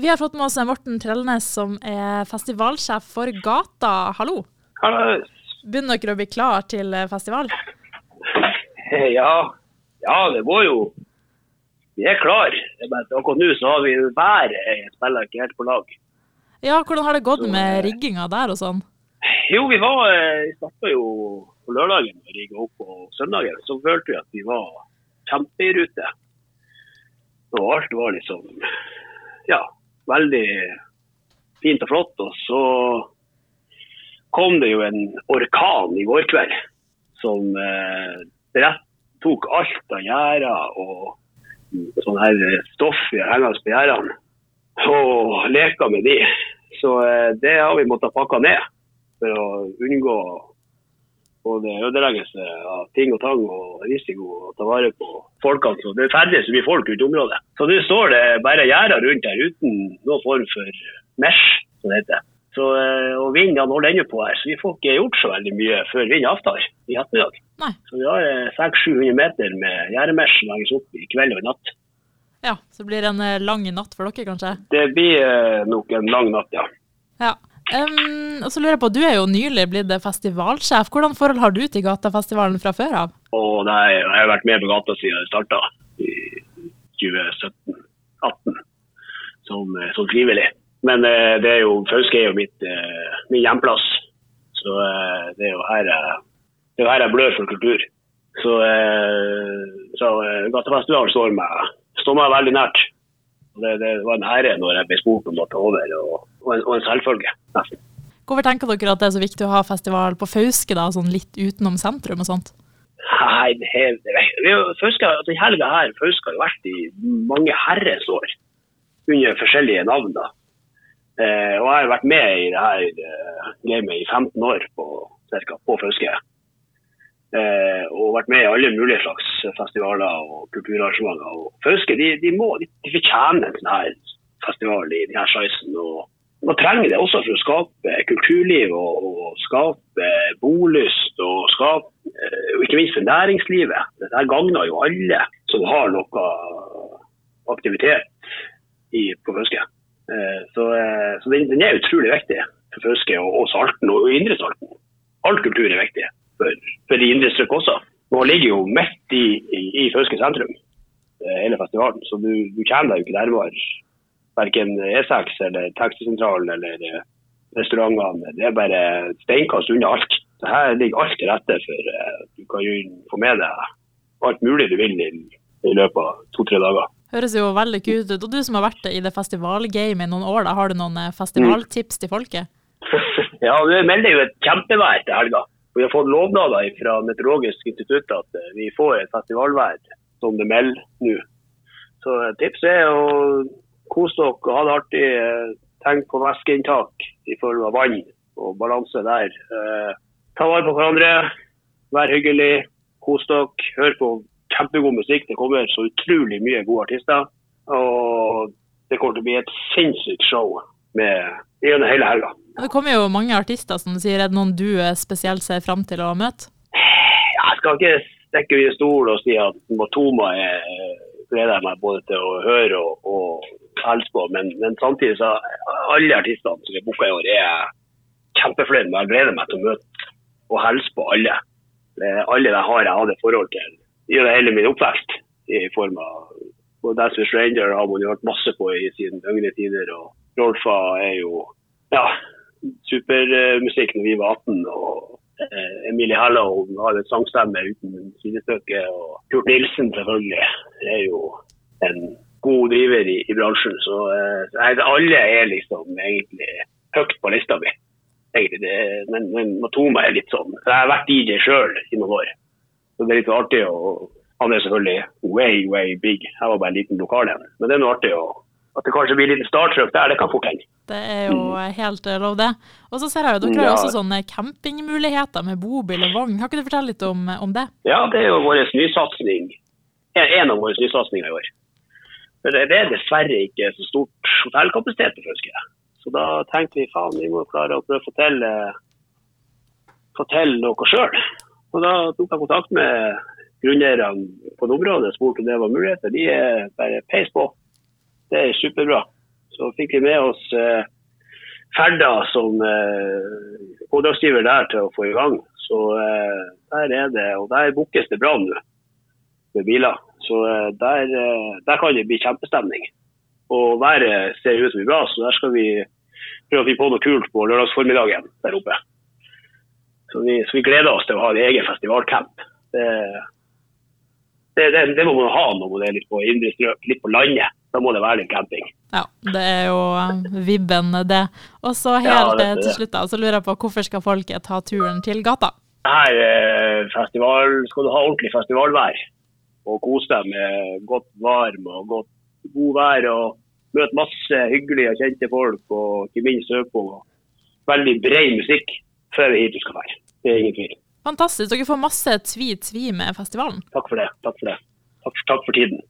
Vi har fått med oss Morten Trellnes, som er festivalsjef for Gata. Hallo. Hallo. Begynner dere å bli klar til festival? Ja, ja det går jo. Vi er klar. Men akkurat nå så har vi været spiller ikke helt på lag. Ja, hvordan har det gått med rigginga der og sånn? Jo, vi var starta jo på lørdagen og rigga opp på søndagen. Så følte vi at vi var kjempe i rute. Og alt var liksom ja, veldig fint og flott. Og så kom det jo en orkan i går kveld som eh, rett tok alt av gjerder og sånn her stoff vi hengende på gjerdene, og leka med de. Så eh, det har vi måttet pakke ned for å unngå både ødeleggelse av ting og tang og risiko å ta vare på folkene. Så det ferdes så mye folk rundt området. Så nå står det bare gjerder rundt her uten noen form for mesh, som det heter. Så, eh, og vinden holder ennå på her, så vi får ikke gjort så veldig mye før vinden avtar i ettermiddag. Så vi har 600-700 meter med gjerdemesh som legges opp i kveld og i natt. Ja, så blir det en eh, lang natt for dere, kanskje? Det blir eh, nok en lang natt, ja. Ja. Um, og så lurer jeg på, Du er jo nylig blitt festivalsjef. Hvordan forhold har du til Gatafestivalen fra før av? Oh, nei, Jeg har vært med på gata siden det starta i 2017-2018 som, som, frivillig. Men eh, det er jo, Fauske er jo mitt, eh, min hjemplass. Så eh, det er jo her det er jo her jeg blør for kultur. Så, så Gatafestivalen står meg, står meg veldig nært. Det, det, var en ære når jeg ble spurt om å ta over, og, og, en, og en selvfølge. nesten. Hvorfor tenker dere at det er så viktig å ha festival på Fauske, da, sånn litt utenom sentrum og sånt? Nei, det, er, det, Fauske, altså, helga her Fauske har jo vært i mange herrens år under forskjellige navn. da. Eh, og jeg har vært med i det her eh, gamet i 15 år på, cirka, på Fauske. Eh, og vært med i alle mulige slags festivaler og kulturarrangementer. Og Fauske de, de, må, de, de fortjener en sånn her festival i denne sizen. og Man trenger det også for å skape kulturliv og, og skape bolyst og skape, eh, ikke minst for næringslivet. Dette gagner jo alle som har noe aktivitet i, på Fauske. Eh, så, eh, så den, den, er utrolig viktig for Fauske og, og Salten og Indre Salten. All kultur er viktig for, for de indre strøk også. Nå ligger jo midt i, i, i Fauske sentrum, hele festivalen. Så du, du kommer deg jo ikke nærmere verken E6 eller taxisentralen eller restaurantene. Det er bare steinkast unna alt. Så her ligger alt til rette for at du kan få med deg alt mulig du vil i, i løpet av to-tre dager. Høres jo veldig kult ut. Og du som har vært i det festivalgamet i noen år, da, har du noen festivaltips mm. til folket? ja, det melder jo et kjempevær til helga. Vi har fått lovnader fra Meteorologisk institutt at eh, vi får et festivalvær som det melder nå. Så tipset er å kose dere ha det artig. Eh, tenk på væskeinntak i form av vann og balanse der. Eh, ta vare på hverandre, vær hyggelig, kos dere. Hør på kjempegod musikk. Det kommer så utrolig mye gode artister. Og det kommer til å bli et sinnssykt show med gjennom hele helga. Det kommer jo mange artister, som du sier. Er det noen du spesielt ser fram til å møte? Jeg skal ikke stikke under stol og si at Matoma gleder jeg meg både til å høre og, og på. Men, men, samtidig så alle artistene som er booka i år, er kjempefornøyd med. Jeg gleder meg til å møte og hilse på alle. Alle de har jeg hatt et forhold til gjennom hele min oppvekst. I form av og Dance with Stranger har man jo hørt masse på i sine yngre tider. og Rolfa er jo ja, supermusikk når vi var 18. og eh, Emilie Hellow har en sangstemme uten sidestykke. Og Kurt Nilsen selvfølgelig er jo en god driver i, i bransjen. Så eh, alle er liksom egentlig høyt på lista mi. Men, men Matoma er litt sånn. Jeg har vært DJ sjøl i noen år. Så det er litt artig. å Han er selvfølgelig way, way big. Jeg var bare en liten lokal en. Men det er noe artig å at det kanskje blir litt starttrykk der, det kan fort hende. Det er jo mm. helt eh, lov, det. Og så ser jeg jo dere har ja. også sånne campingmuligheter med bobil og vogn. Kan ikke du fortelle litt om, om det? Ja, det er jo vår nysatsing. En av våre nysatsinger i år. For det er dessverre ikke så stort hotellkapasitet på Fauske. Så da tenkte vi faen, vi må klare å prøve å få til, eh, noe sjøl. Og da tok jeg kontakt med grunneierne på det området og spurte om det var muligheter. De er bare peis på det er superbra. Så fikk vi med oss eh, Ferda som eh, oppdragsgiver der til å få i gang. Så eh, der er det, og der bookes det bra nå med biler. Så eh, der, eh, der kan det bli kjempestemning. Og været ser ut som bra, så der skal vi prøve å finne på noe kult på lørdagsformiddagen der oppe. Så vi, så vi gleder oss til å ha en egen festivalcamp. Det, det, det, det må man ha når man er litt på indre strøk, litt på landet. Da må det være litt camping. Ja, det er jo eh, vibben, det. Og så helt Ja, er til slutt, da, så lurer jeg på hvorfor skal folket ta turen til gata? Her festival, skal du ha ordentlig festivalvær og kose deg med godt varm og godt god vær og møte masse hyggelige og kjente folk og ikke minst høre på veldig bred musikk, før vi hit du skal være. Det er ingen tvil. Fantastisk. Dere får masse tvi-tvi med festivalen. Takk for det. Takk for det. Takk, takk for tiden.